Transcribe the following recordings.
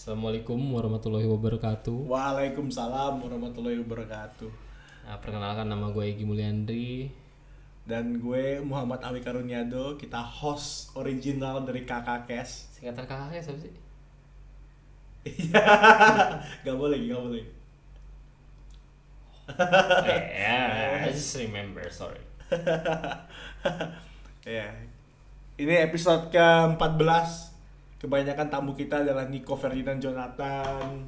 Assalamualaikum warahmatullahi wabarakatuh. Waalaikumsalam warahmatullahi wabarakatuh. Nah, perkenalkan nama gue Egi Mulyandri. Dan gue Muhammad Awi Karunyado, kita host original dari Kakak Kes. Singkatan kakaknya siapa sih? Iya, gak boleh, gak boleh. yeah, I just remember, sorry. Ya, ini episode ke-14. Kebanyakan tamu kita adalah Nico Ferdinand Jonathan,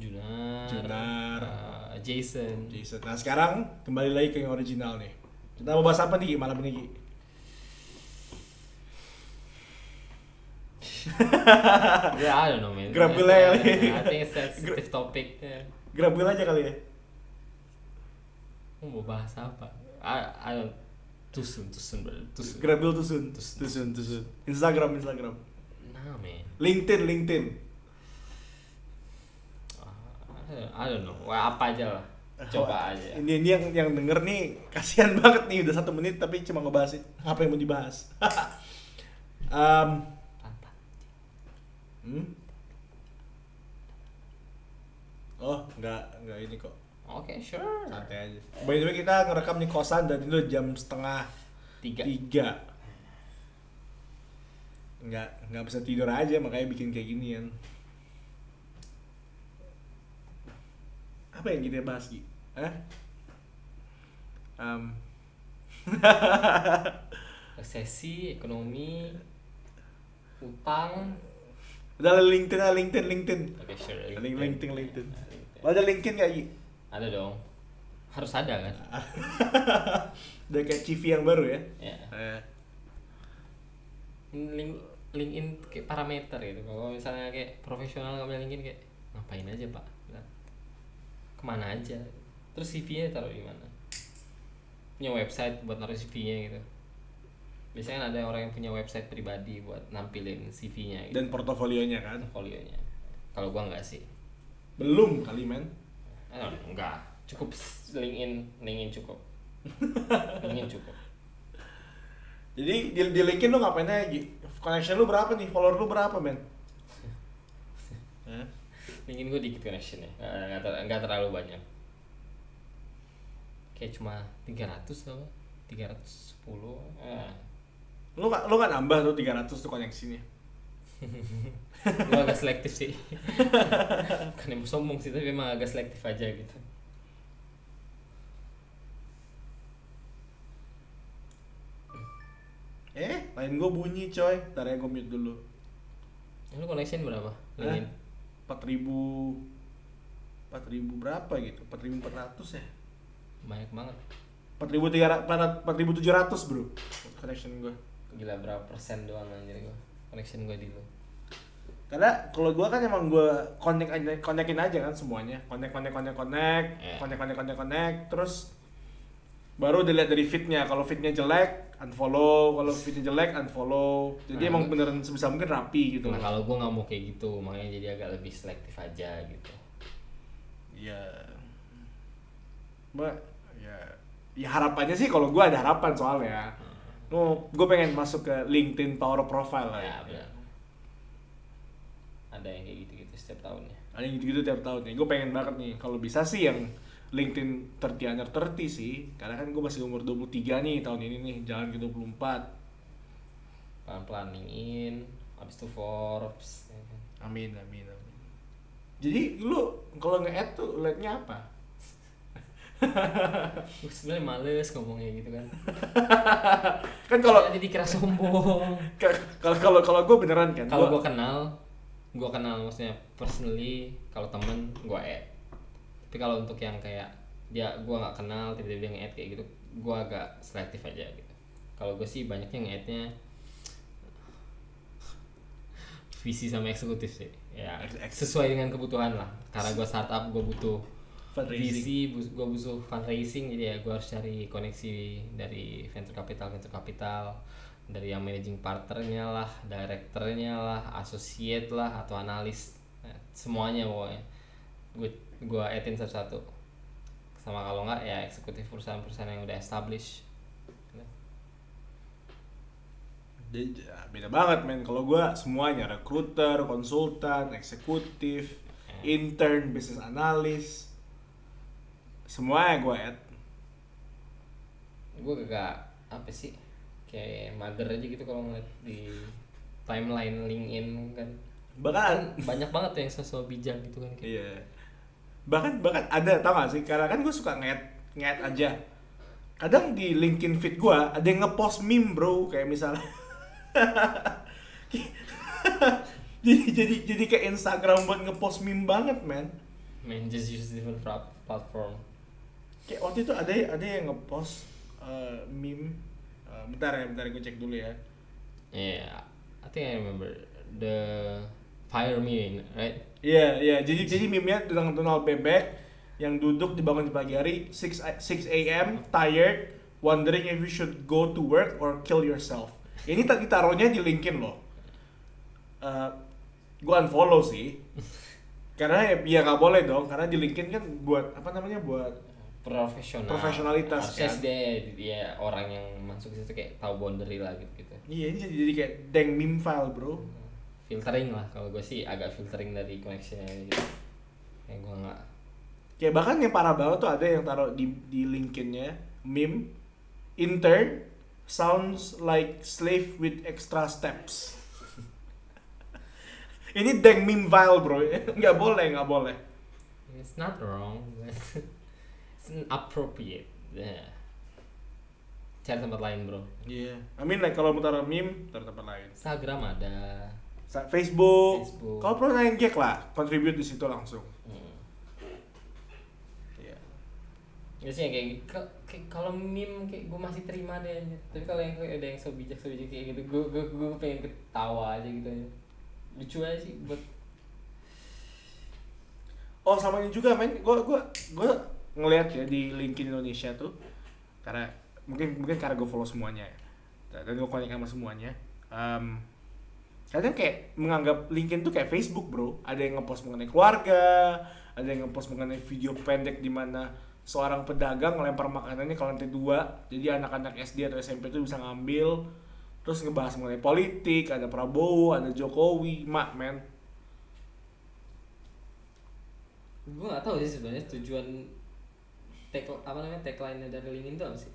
Junar, Junar. uh, Jason. Jason. Nah sekarang kembali lagi ke yang original nih. Kita mau bahas apa nih malam ini Gi? yeah, I don't know man. Grabil I, aja kali. I think it's sensitive topic. Yeah. Aja kali ya. Mau bahas apa? I, I don't too soon, brother. Soon. Grabil tusun, Tusun. tusun, tusun. Instagram, Instagram. Man. LinkedIn, LinkedIn. Uh, I don't know. Wah, apa aja lah. Coba aja. Ini, ini yang yang denger nih kasihan banget nih udah satu menit tapi cuma ngebahas apa yang mau dibahas. um, hmm? Oh, nggak nggak ini kok. Oke, sure. Santai aja. By the way kita ngerekam di kosan dan itu jam setengah Tiga. tiga. Nggak nggak bisa tidur aja makanya bikin kayak ginian. Apa yang kita bahas Gi? Hah? Um, resesi ekonomi utang udah lah, LinkedIn lah, LinkedIn, LinkedIn. oke sure Link- LinkedIn, LinkedIn. LinkedIn. Lo ada LinkedIn gak Gi? ada dong harus ada kan Udah kayak CV yang baru ya? ya Eh, link LinkedIn kayak parameter gitu. Kalau misalnya kayak profesional ngambil LinkedIn kayak ngapain aja pak? Bilang, ke mana aja? Terus CV-nya taruh di mana? Punya website buat naruh CV-nya gitu. Biasanya kan ada orang yang punya website pribadi buat nampilin CV-nya gitu. Dan portofolionya kan? portfolionya kalau gua nggak sih. Belum kali men. Eh, enggak. Cukup LinkedIn LinkedIn cukup. LinkedIn cukup. Jadi di, di LinkedIn lu ngapain aja? Gi? Connection lu berapa nih? Follower lu berapa men? LinkedIn gue dikit connectionnya nggak, nggak, ter- nggak terlalu banyak kayak cuma 300 apa 310 eh. Lu gak, lu gak nambah tuh 300 tuh koneksinya? gue agak selektif sih bukan yang sombong sih tapi emang agak selektif aja gitu Eh, lain gue bunyi coy. Ntar ya gue mute dulu. Eh, lu connection berapa LinkedIn 4000 4000 berapa gitu? 4400 ya? banyak banget 4300 4700 bro connection gue. gila berapa persen doang anjir gue connection gue di lu Karena kalau gue kan emang gue connect aja, connectin aja kan semuanya. Connect, connect, connect, connect, Iya. connect, connect, connect, connect. Terus baru dilihat dari fitnya. Kalau fitnya jelek, unfollow. Kalau fitnya jelek, unfollow. Jadi Nah, emang beneran sebisa mungkin rapi gitu. nah kalau gue nggak mau kayak gitu makanya jadi agak lebih selektif aja gitu Iya. Mbak, ya, ya harapannya sih kalau gue ada harapan soalnya. Oh, gue pengen masuk ke LinkedIn Power Profile lah. ya benar ada yang kayak gitu-gitu setiap tahunnya Ada yang gitu-gitu tiap tahun nih. Gue pengen banget nih. Kalau bisa sih yang LinkedIn 30 under 30 sih. Karena kan gue masih umur 23 nih tahun ini nih. Jalan ke 24. pelan-pelan LinkedIn habis itu Forbes ya kan. Amin, amin, amin. Jadi lu kalau nge-add tuh liatnya apa? Gue sebenarnya males ngomongnya gitu kan Kan kalau jadi kira sombong kalau kalau kalau gue beneran kan. kalau gue kenal gue kenal maksudnya personally kalau temen gue add tapi kalau untuk yang kayak dia gue nggak kenal tiba-tiba dia nge-add kayak gitu gue agak selektif aja gitu. Kalau gue sih banyak yang nge-add-nya visi sama eksekutif sih. Ya sesuai dengan kebutuhan lah. Karena gue startup gue butuh visi gue butuh fundraising jadi ya gue harus cari koneksi dari venture capital venture capital dari yang managing partnernya lah directornya lah associate lah atau analis. Nah, semuanya pokoknya. Gue gue etin satu-satu sama kalau nggak ya eksekutif perusahaan-perusahaan yang udah establish ya, beda banget men. Kalau gue semuanya recruiter, konsultan, eksekutif, intern, business analis, semuanya gue add. gue gak apa sih kayak mager aja gitu kalau ngeliat di timeline LinkedIn kan Bahkan banyak banget yang sosok bijak gitu kan kayak Iya. Bahkan bahkan ada tau gak sih? Karena kan gue suka nget nget aja. Kadang di LinkedIn feed gue ada yang ngepost meme bro kayak misalnya. jadi jadi jadi kayak Instagram buat ngepost meme banget man. man just use different plat- platform Kayak waktu itu ada ada yang ngepost eh, meme. Eh, bentar ya, bentar gue cek dulu ya. yeah I think I remember the fire me right Iya, iya. Jadi jadi meme-nya tentang Donald Bebek yang duduk dibangun di pagi hari 6 a- 6 a.m. tired, wondering if you should go to work or kill yourself. Ini tadi taruhnya di LinkedIn loh. Eh gua unfollow sih. karena ya, ya nggak boleh dong, karena di LinkedIn kan buat apa namanya buat profesional Profesionalitas, Harusnya kan? dia, dia orang yang masuk situ kayak tahu boundary lah gitu gitu iya ini jadi, jadi kayak deng meme file bro. Filtering lah kalau gue sih agak filtering dari connection gitu yang gue nggak Kayak bahkan yang parah banget tuh ada yang taruh di di LinkedIn-nya meme intern sounds like slave with extra steps. Ini deng meme file bro, nggak boleh nggak boleh. it's not wrong it's inappropriate yeah. cari tempat lain bro Iya. I mean like kalau mau taruh meme taruh tempat lain. Instagram ada Facebook. Facebook. Kalau perlu naik gag lah, contribute di situ langsung. hmm. Iya. biasanya kayak gitu Ka- kayak kalau meme kayak gue masih terima deh tapi kalau yang kayak ada yang so bijak so bijak kayak gitu gue gue gue pengen ketawa aja gitu aja lucu aja sih buat Oh sama ini juga men, gue gua gua ngelihat ya di LinkedIn Indonesia tuh, karena mungkin mungkin karena gue follow semuanya ya, dan gue connect sama semuanya. Um, kadang kayak menganggap LinkedIn tuh kayak Facebook bro, ada yang ngepost mengenai keluarga, ada yang ngepost mengenai video pendek di mana seorang pedagang ngelempar makanannya ke lantai dua, jadi anak-anak SD atau SMP tuh bisa ngambil, terus ngebahas mengenai politik, ada Prabowo, ada Jokowi, mak men, gue gak tahu sih sebenarnya tujuan tag apa namanya tagline dari LinkedIn itu apa sih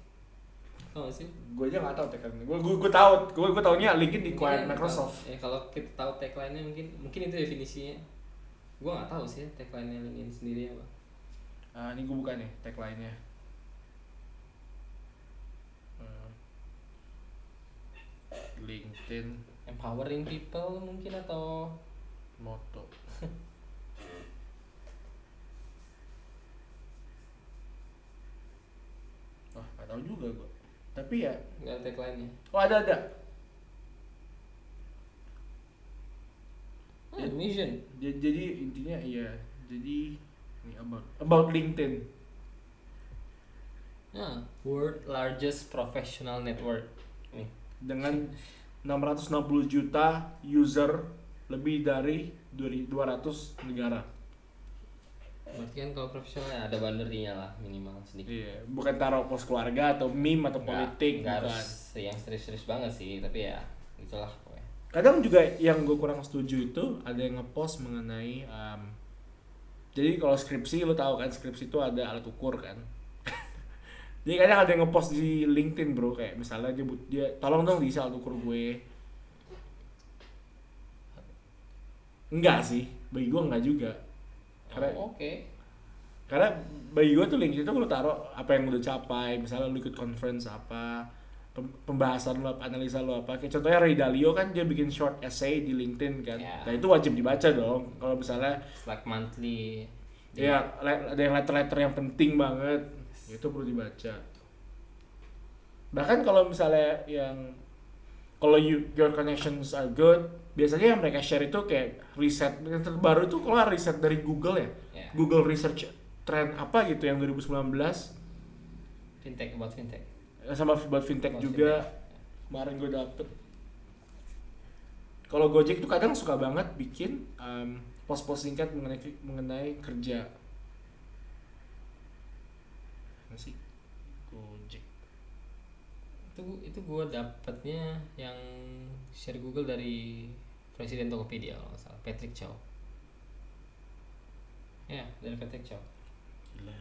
tau gak sih? Gue aja nggak tahu tagline gue gue gue tahu gue gue taunya LinkedIn di acquired ya, Microsoft. ya kalau kita tahu tagline-nya mungkin mungkin itu definisinya. Gue gak tahu sih tagline-nya LinkedIn sendiri apa. Ah, ini gue buka nih tagline nya Hmm. LinkedIn. Empowering people mungkin atau? Moto. Wah, gak tahu juga gue. Tapi ya, nggak ada tagline-nya oh ada ada. ah, mission Jadi, jadi intinya iya. Jadi ini about about LinkedIn. ah world largest professional network nih dengan 660 juta user lebih dari 200 negara. Berarti kan kalau profesional ya ada boundary-nya lah minimal sedikit Iya, bukan taruh pos keluarga atau meme atau Nggak- politik, nggak bukan. harus yang serius-serius banget sih tapi ya itulah pokoknya Kadang juga yang gue kurang setuju itu ada yang ngepost mengenai um, jadi kalau skripsi lo tahu kan skripsi itu ada alat ukur kan. jadi kadang ada yang ngepost di LinkedIn bro kayak misalnya dia dia tolong dong diisi alat ukur gue. Enggak sih, bagi gue enggak juga. Karena Oh, oke. karena bagi gue tuh LinkedIn itu lo taruh apa yang udah capai misalnya lo ikut conference apa pem- pembahasan lo apa analisa lo apa. Kayak contohnya Ray Dalio kan dia bikin short essay di LinkedIn kan. Ya. nah itu wajib dibaca dong. Kalau misalnya It's like monthly. Ya le- ada yang letter-letter yang penting banget itu perlu dibaca. Bahkan kalau misalnya yang kalau you, your connections are good biasanya yang mereka share itu kayak riset yang terbaru itu keluar riset dari Google ya. Ya. Google Research Trend apa gitu yang 2019 fintech about fintech. Eh, sama buat fintech About juga. fintech. kemarin gue dapet. Kalau Gojek tuh kadang suka banget bikin um, post-post singkat mengenai mengenai kerja. Mana sih? Gojek. Itu itu gue dapatnya yang share Google dari presiden Tokopedia kalau nggak salah Patrick Chow ya dari Patrick Chow Gila.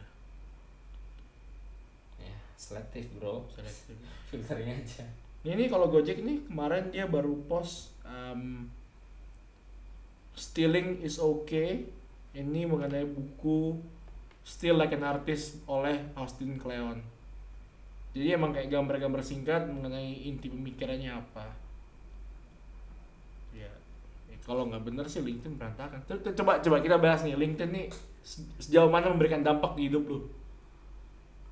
ya selektif bro Selektif. filtering aja Ini kalau Gojek ini kemarin dia baru post um, Stealing is okay. Ini mengenai buku Still Like an Artist oleh Austin Kleon. Jadi emang kayak gambar-gambar singkat mengenai inti pemikirannya apa. Kalau nggak bener sih LinkedIn berantakan. Coba coba kita bahas nih LinkedIn nih se- sejauh mana memberikan dampak di hidup lu.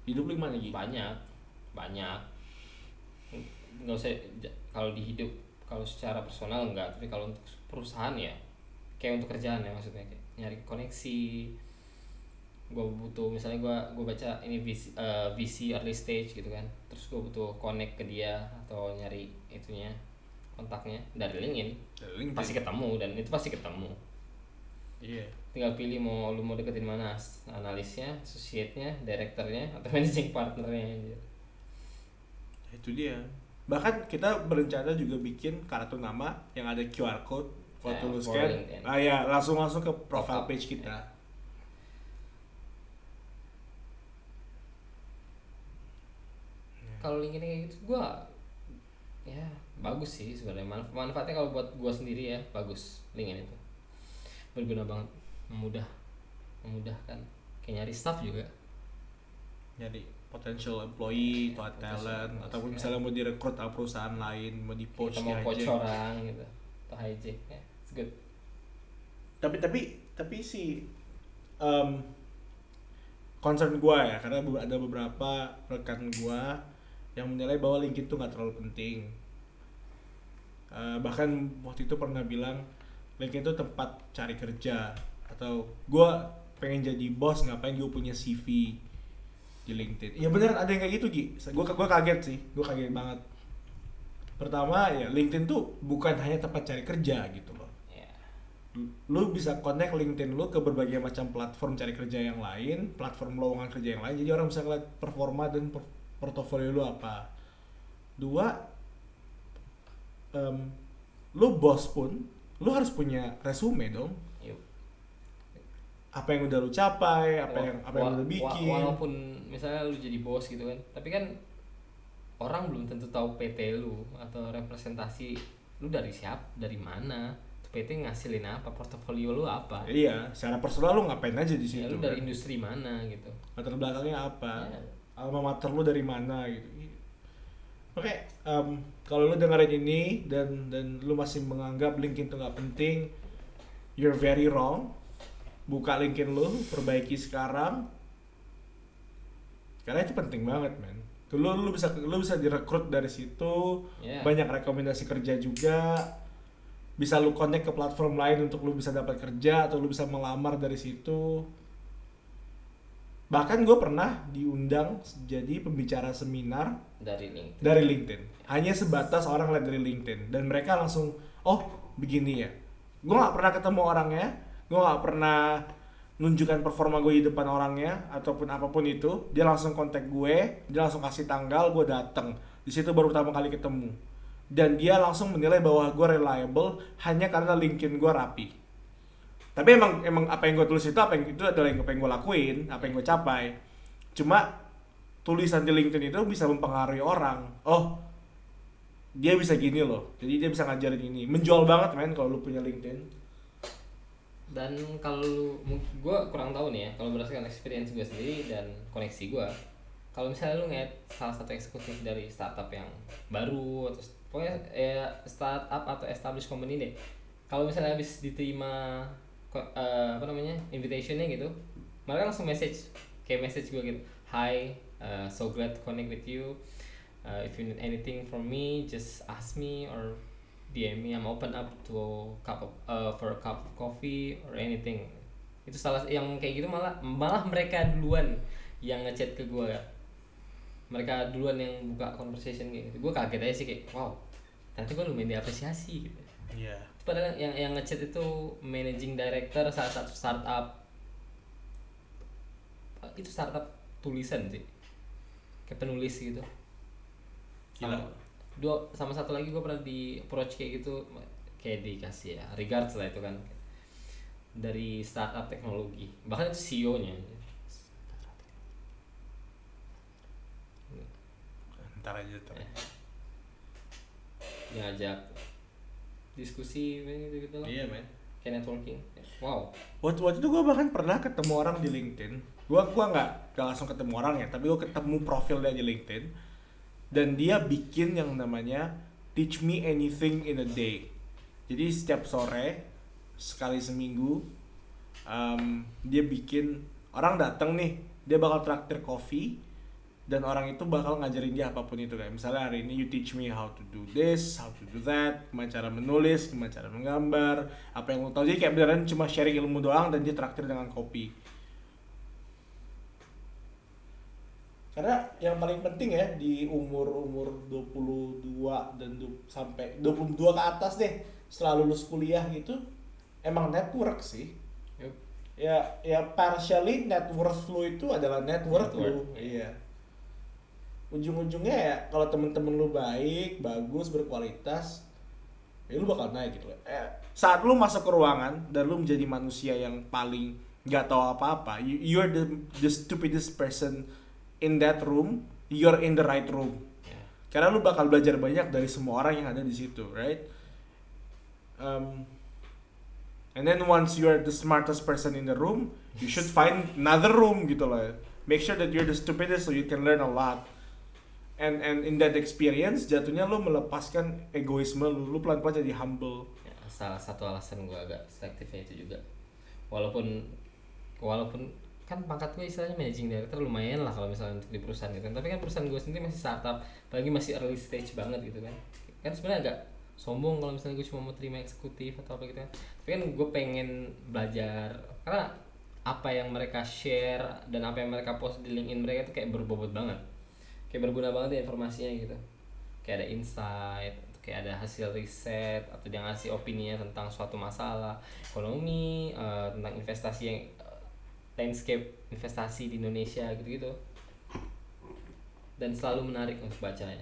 Hidup lu gimana gitu? banyak banyak nggak usah kalau di hidup kalau secara personal enggak tapi kalau untuk perusahaan ya kayak untuk kerjaan ya maksudnya kayak nyari koneksi gue butuh misalnya gue gue baca ini VC, eh, VC early stage gitu kan terus gue butuh connect ke dia atau nyari itunya kontaknya dari LinkedIn LinkedIn. pasti ketemu dan itu pasti ketemu Iya. tinggal pilih mau lu mau deketin mana analisnya, associate-nya, directornya atau managing partnernya aja. itu dia bahkan kita berencana juga bikin kartu nama yang ada QR code waktu Ya, lu scan LinkedIn. ah ya langsung langsung ke profile page kita Kalau LinkedIn kayak gitu gua ya bagus sih sebenarnya. Manf- manfaatnya kalau buat gua sendiri ya bagus. LinkedIn itu. Berguna banget. Memudah. Memudahkan. Kayak nyari staff juga. Nyari potential employee atau Potential talent ataupun ya. misalnya mau direkrut sama perusahaan lain mau di poach mau hijack. orang gitu atau hijack ya. It's good. Tapi tapi tapi si um, concern gua ya karena ada beberapa rekan gua yang menilai bahwa LinkedIn tuh nggak terlalu penting Uh, bahkan waktu itu pernah bilang LinkedIn itu tempat cari kerja. Atau gua pengen jadi bos ngapain gue punya CV di LinkedIn? Ya beneran ada yang kayak gitu Gi. Gua gua kaget sih. Gua kaget banget. Pertama ya LinkedIn tuh bukan hanya tempat cari kerja gitu loh. Ya lu bisa connect LinkedIn lu ke berbagai macam platform cari kerja yang lain, platform lowongan kerja yang lain. Jadi orang bisa ngeliat performa dan portofolio lu apa. Dua, em, lu bos pun, lu harus punya resume dong. yuk Apa yang udah lu capai, apa yang apa yang wa- bikin. walaupun misalnya lu jadi bos gitu kan tapi kan orang belum tentu tahu PT lu atau representasi lu dari siapa dari mana PT ngasilin apa portofolio lu apa Iya, secara personal lu ngapain aja di ya, situ. lu dari kan? industri mana gitu latar belakangnya apa Ya. alma mater lu dari mana gitu oke em, kalau lu dengerin ini dan dan lu masih menganggap LinkedIn itu nggak penting you're very wrong. Buka LinkedIn lu perbaiki sekarang. Karena itu penting banget men lu lu bisa lu bisa direkrut dari situ. Ya. banyak rekomendasi kerja juga. Bisa lu connect ke platform lain untuk lu bisa dapat kerja atau lu bisa melamar dari situ bahkan gue pernah diundang jadi pembicara seminar dari LinkedIn. dari LinkedIn. Hanya sebatas orang lihat dari LinkedIn. Dan mereka langsung oh begini ya. Gue nggak pernah ketemu orangnya gue nggak pernah nunjukkan performa gue di depan orangnya ataupun apa pun itu. Dia langsung kontak gue dia langsung kasih tanggal gue datang di situ baru pertama kali ketemu. Dan dia langsung menilai bahwa gue reliable hanya karena LinkedIn gue rapi tapi emang emang apa yang gue tulis itu apa yang itu adalah yang yang gue lakuin apa yang gue capai. Cuma tulisan di LinkedIn itu bisa mempengaruhi orang. Oh dia bisa gini loh. Jadi dia bisa ngajarin ini. Menjual banget men kalau lu punya LinkedIn. Dan kalau gue kurang tahu nih ya kalau berdasarkan experience gue sendiri dan koneksi gue kalau misalnya lu ngeliat salah satu eksekutif dari startup yang baru atau pokoknya ya startup atau established company deh. Kalau misalnya habis diterima eh, apa namanya invitationnya gitu. Mereka langsung message kayak message gue gitu. Hi uh, so glad to connect with you. Uh, if you need anything from me just ask me or DM me. I'm open up to a cup of, uh, for a cup of coffee or anything. Itu salah yang kayak gitu malah malah mereka duluan yang ngechat ke gue mereka duluan yang buka conversation gitu. Gue kaget aja sih kayak wow ternyata gue lumayan diapresiasi gitu. Iya padahal yang yang ngechat itu managing director salah satu startup. Itu startup tulisan sih. Kayak penulis gitu. Sama, dua sama satu lagi gue pernah di approach kayak gitu kayak dikasih ya regards lah itu kan. Dari startup teknologi. Bahkan itu CEO nya ntar aja tuh Eh. ngajak diskusi gitu gitu lah. Iya men. Kayak networking. Wow. Waktu waktu itu gue bahkan pernah ketemu orang di LinkedIn. Gue gua nggak nggak langsung ketemu orang ya tapi gue ketemu profilnya di LinkedIn. Dan dia bikin yang namanya teach me anything in a day. Jadi setiap sore sekali seminggu um, dia bikin orang datang nih dia bakal traktir kopi dan orang itu bakal ngajarin dia apa pun itu kayak misalnya hari ini you teach me how to do this, how to do that, gimana cara menulis, gimana cara menggambar, apa yang lo tau jadi kayak beneran cuma sharing ilmu doang dan dia traktir dengan kopi. Karena yang paling penting ya di umur-umur 22 dan du- sampai 22 ke atas deh setelah lulus kuliah gitu emang network sih. Yup. Ya ya partially net worth lu itu adalah net worth Net lu. worth. Iya. Ujung-ujungnya ya kalau temen-temen lu baik, bagus, berkualitas, ya lu bakal naik gitu. Eh, saat lu masuk ke ruangan dan lu menjadi manusia yang paling nggak tahu apa-apa, you, you're the the stupidest person in that room, you're in the right room. Karena lu bakal belajar banyak dari semua orang yang ada di situ, right? Um, and then once you're the smartest person in the room, you should find another room gitu loh. Make sure that you're the stupidest so you can learn a lot. And and in that experience jatuhnya lu melepaskan egoisme lu, lu pelan-pelan jadi humble. Ya, salah satu alasan gue agak selektifnya itu juga. Walaupun walaupun kan pangkat gue istilahnya managing director lumayan lah kalau misalnya untuk di perusahaan gitu kan. Tapi kan perusahaan gue sendiri masih startup apalagi masih early stage banget gitu kan. Kan sebenarnya agak sombong kalau misalnya gue cuma mau terima eksekutif atau apa gitu kan. Tapi kan gue pengen belajar karena apa yang mereka share dan apa yang mereka post di LinkedIn mereka itu kayak berbobot banget kayak berguna banget ya informasinya gitu. Kayak ada insight kayak ada hasil riset atau dia ngasih opini tentang suatu masalah ekonomi eh, tentang investasi yang eh, landscape investasi di Indonesia gitu-gitu. Dan selalu menarik untuk bacanya.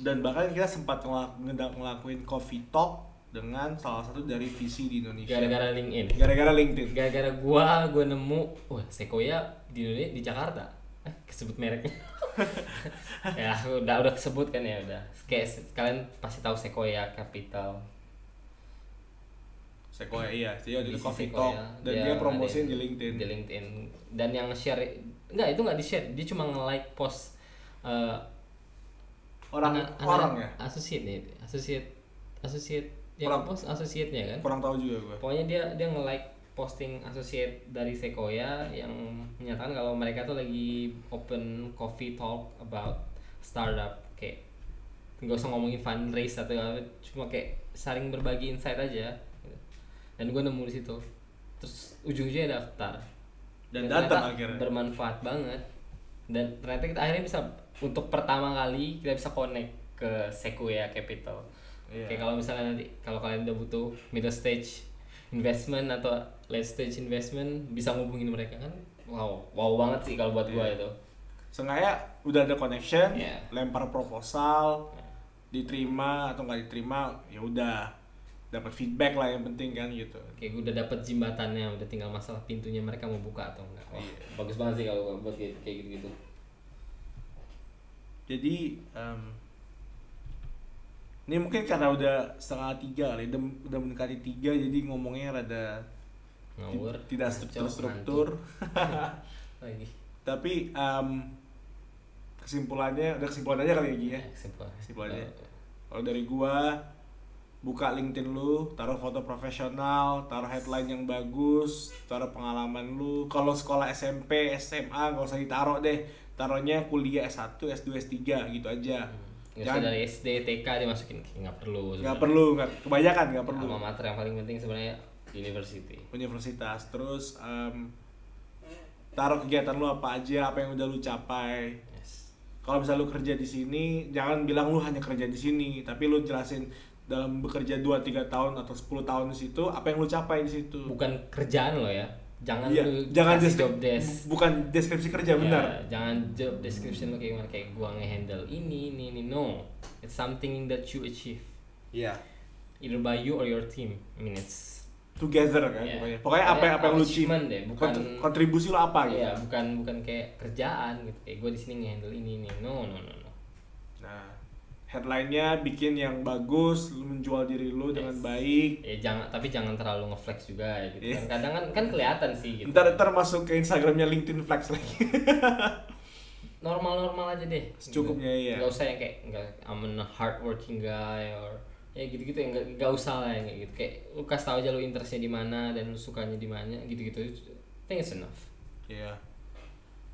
Dan bahkan kita sempat ngelak- ngeda- ngelakuin coffee talk dengan salah satu dari visi di Indonesia. gara-gara LinkedIn. Gara-gara LinkedIn. gara-gara gua gua nemu wah Sequoia di Indonesia di Jakarta kesebut mereknya. Ya udah udah kesebut kan ya udah. Kayak kalian pasti tahu Sequoia Capital. Sequoia iya, waktu itu Visi coffee Sequoia, talk. Dan dia, promosiin ada di LinkedIn. di LinkedIn. Dan yang share enggak itu nggak di share dia cuma nge like post eh, Orang anak- orang ya? associate nih. Associate associate yang Orang- post associate-nya kan? Kurang tahu juga gue. pokoknya dia dia nge-like posting associate dari Sequoia yang menyatakan kalau mereka tuh lagi open coffee talk about startup kayak nggak usah ngomongin fundraise atau apa cuma kayak saling berbagi insight aja. Dan gue nemu di situ. Terus ujung-ujungnya daftar. Dan ternyata datang akhirnya. bermanfaat banget. Dan ternyata kita akhirnya bisa untuk pertama kali kita bisa connect ke Sequoia Capital. Iya. Kayak kalau misalnya nanti kalau kalian udah butuh middle stage investment atau late stage investment bisa ngubungin mereka kan wow wow banget sih kalau buat gua Iya. itu Sengaja udah ada connection, Iya. lempar proposal, diterima atau nggak diterima, ya udah dapat feedback lah yang penting kan gitu. kayak udah dapet jembatannya udah tinggal masalah pintunya mereka mau buka atau enggak Wah, Iya. bagus banget sih kalau buat kayak gitu gitu Jadi em, ini mungkin karena udah setengah tiga kali, udah, udah mendekati tiga jadi ngomongnya rada ngawur ti- tidak terstruktur. lagi Tapi em, kesimpulannya udah kesimpulan aja kali ya Gi, ya. kesimpulan Kesimpulannya. Kalau dari gua buka LinkedIn lu, taruh foto profesional, taruh headline yang bagus, taruh pengalaman lu. Kalau sekolah SMP, SMA nggak usah ditaruh deh. Taruhnya kuliah S1, S2, S3 gitu aja. usah Jangan- dari SD TK dimasukin. Nggak perlu nggak perlu nggak kebanyakan nggak perlu. Alma mater yang paling penting sebenarnya university. Universitas. Terus em, taruh kegiatan lu apa aja apa yang udah lu capai. Yes. Kalau misalnya lu kerja di sini jangan bilang lu hanya kerja di sini tapi lu jelasin dalam bekerja 2 3 tahun atau 10 tahun di situ apa yang lu capai di situ. Bukan kerjaan lo ya jangan Iya, lu jangan kasih deskrip- job desk. bukan deskripsi kerja Ya, benar. jangan job description lo kayak gimana? Kayak gua ngehandle ini ini ini. No. It's something that you achieve. Iya. Either by you or your team. I mean it's together kan ya. pokoknya. Pokoknya apa yang apa yang lu achieve. deh bukan Kontri- kontribusi lo apa gitu. Iya, bukan bukan kayak kerjaan gitu. Kayak gue di sini ngehandle ini ini. No, no, no, no. nah headline-nya bikin yang bagus lu menjual diri lu dengan baik Ya jangan tapi jangan terlalu ngeflex juga ya gitu. Iya. Kan kadang kan kan kelihatan sih gitu. ntar ntar masuk ke Instagramnya LinkedIn Flex lagi Normal-normal aja deh. Secukupnya, iya. Gak usah yang kayak enggak I'm a hard working guy or ya gitu-gitu ya enggak enggak usah lah yang kayak gitu. Kayak lu kasih tahu aja lu interestnya di mana dan lu sukanya di mana gitu-gitu. I think it's enough. Iya.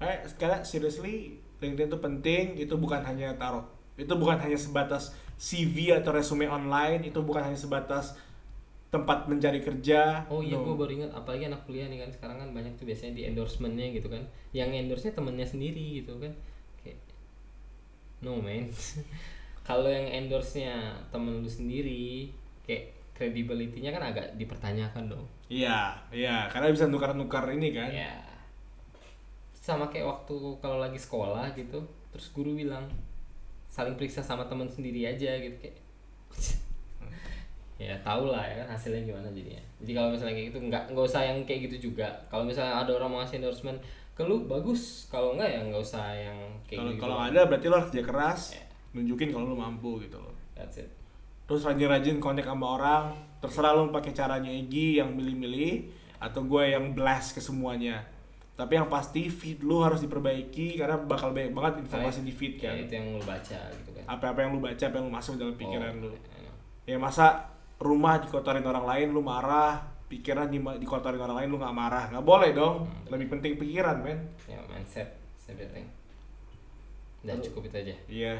Eh, sekarang seriously LinkedIn itu penting, itu bukan hanya taruh. Itu bukan hanya sebatas CV atau resume online, itu bukan hanya sebatas tempat mencari kerja. Oh iya, No. gue baru ingat apalagi anak kuliah nih kan sekarang kan banyak tuh biasanya di endorsementnya gitu kan, yang endorse-nya temennya sendiri gitu kan, kayak no man. Kalau yang endorse-nya temen lu sendiri, kayak credibility-nya kan agak dipertanyakan dong. Iya, iya, karena bisa nukar-nukar ini kan. Ya. Sama kayak waktu kalau lagi sekolah gitu, terus guru bilang saling periksa sama teman sendiri aja gitu kayak. ya tau lah ya kan hasilnya gimana jadinya. Jadi kalau misalnya kayak gitu nggak nggak usah yang kayak gitu juga. Kalau misalnya ada orang mau ngasih endorsement ke lu bagus, kalau enggak ya nggak usah yang kayak Kalau gitu. kalau ada berarti lo harus kerja keras, Iya. nunjukin kalau lo mampu gitu loh. That's it. Terus rajin-rajin connect sama orang, terserah lo pakai caranya Egi yang milih-milih atau gue yang blast ke semuanya. Tapi yang pasti feed lu harus diperbaiki karena bakal banyak banget informasi di feed Ya, kan. itu yang lu baca gitu kan. Apa-apa yang lu baca, apa yang lu masuk dalam pikiran Oh, lu. I know. Ya masa rumah dikotorin orang lain lu marah, pikiran di dikotorin orang lain lu nggak marah. nggak boleh dong. Lebih penting pikiran, men. Ya mindset, everything. Udah cukup itu aja. Iya.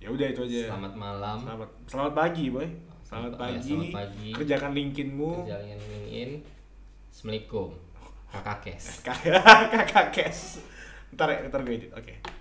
Ya udah itu aja. Selamat malam. Selamat selamat pagi, boy. Ya, Selamat pagi. selamat pagi. Kerjakan LinkedIn-mu. Jalan in. Assalamualaikum. Kakak Kes. Kakak kes. Ntar ya, ntar gue edit. Oke.